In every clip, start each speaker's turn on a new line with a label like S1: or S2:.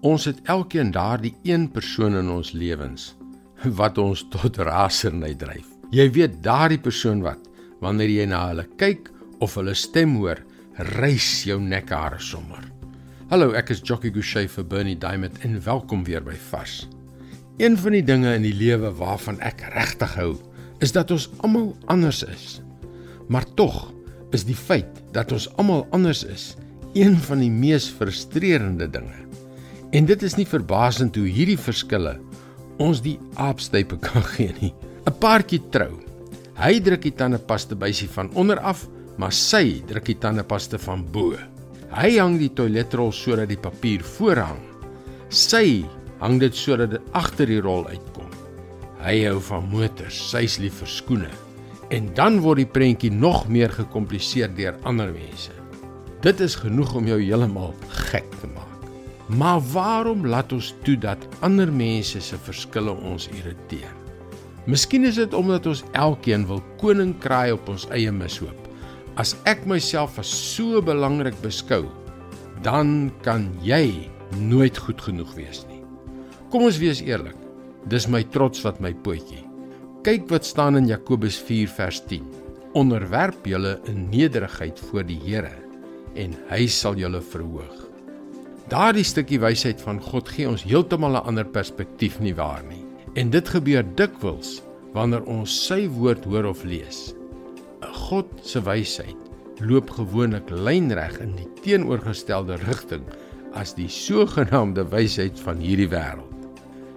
S1: Ons het elkeen daardie een persoon in ons lewens wat ons tot rasernay dryf. Jy weet daardie persoon wat wanneer jy na hulle kyk of hulle stem hoor, rys jou nekhare sommer. Hallo, ek is Jockey Gouchee vir Bernie Diamond en welkom weer by Vars. Een van die dinge in die lewe waarvan ek regtig hou, is dat ons almal anders is. Maar tog is die feit dat ons almal anders is een van die mees frustrerende dinge. En dit is nie verbasend hoe hierdie verskille ons die aapstype kan gee nie. 'n Paartjie trou. Hy druk die tandepaste bysie van onder af, maar sy druk die tandepaste van bo. Hy hang die toiletrol sodat die papier voorhang. Sy hang dit sodat dit agter die rol uitkom. Hy hou van motors, sy's lief vir skoene. En dan word die prentjie nog meer gekompliseer deur ander mense. Dit is genoeg om jou heeltemal gek te maak. Maar waarom laat ons toe dat ander mense se verskille ons irriteer? Miskien is dit omdat ons elkeen wil koning kraai op ons eie mishoop. As ek myself as so belangrik beskou, dan kan jy nooit goed genoeg wees nie. Kom ons wees eerlik. Dis my trots wat my potjie. Kyk wat staan in Jakobus 4 vers 10. Onderwerp julle in nederigheid voor die Here en hy sal julle verhoog. Daardie stukkie wysheid van God gee ons heeltemal 'n ander perspektief nie waar nie. En dit gebeur dikwels wanneer ons sy woord hoor of lees. God se wysheid loop gewoonlik lynreg in die teenoorgestelde rigting as die sogenaamde wysheid van hierdie wêreld.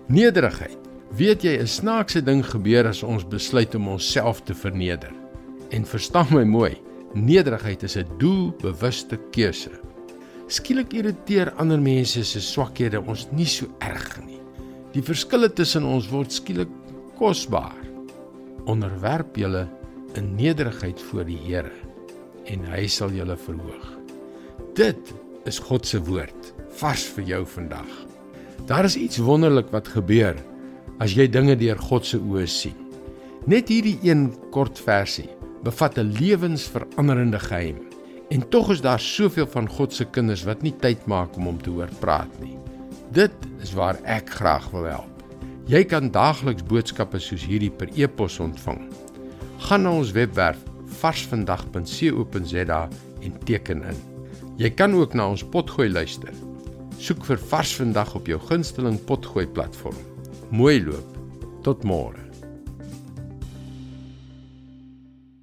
S1: Nederigheid. Weet jy 'n snaakse ding gebeur as ons besluit om onsself te verneder? En verstaan my mooi, nederigheid is 'n doelbewuste keuse. Skielik irriteer ander mense se swakhede ons nie so erg nie. Die verskille tussen ons word skielik kosbaar. Onderwerp julle in nederigheid voor die Here en hy sal julle verhoog. Dit is God se woord vars vir jou vandag. Daar is iets wonderlik wat gebeur as jy dinge deur God se oë sien. Net hierdie een kort versie bevat 'n lewensveranderende geheim. En tog is daar soveel van God se kinders wat nie tyd maak om hom te hoor praat nie. Dit is waar ek graag wil help. Jy kan daagliks boodskappe soos hierdie per e-pos ontvang. Gaan na ons webwerf varsvandag.co.za en teken in. Jy kan ook na ons potgooi luister. Soek vir Vars vandag op jou gunsteling potgooi platform. Mooi loop. Tot môre.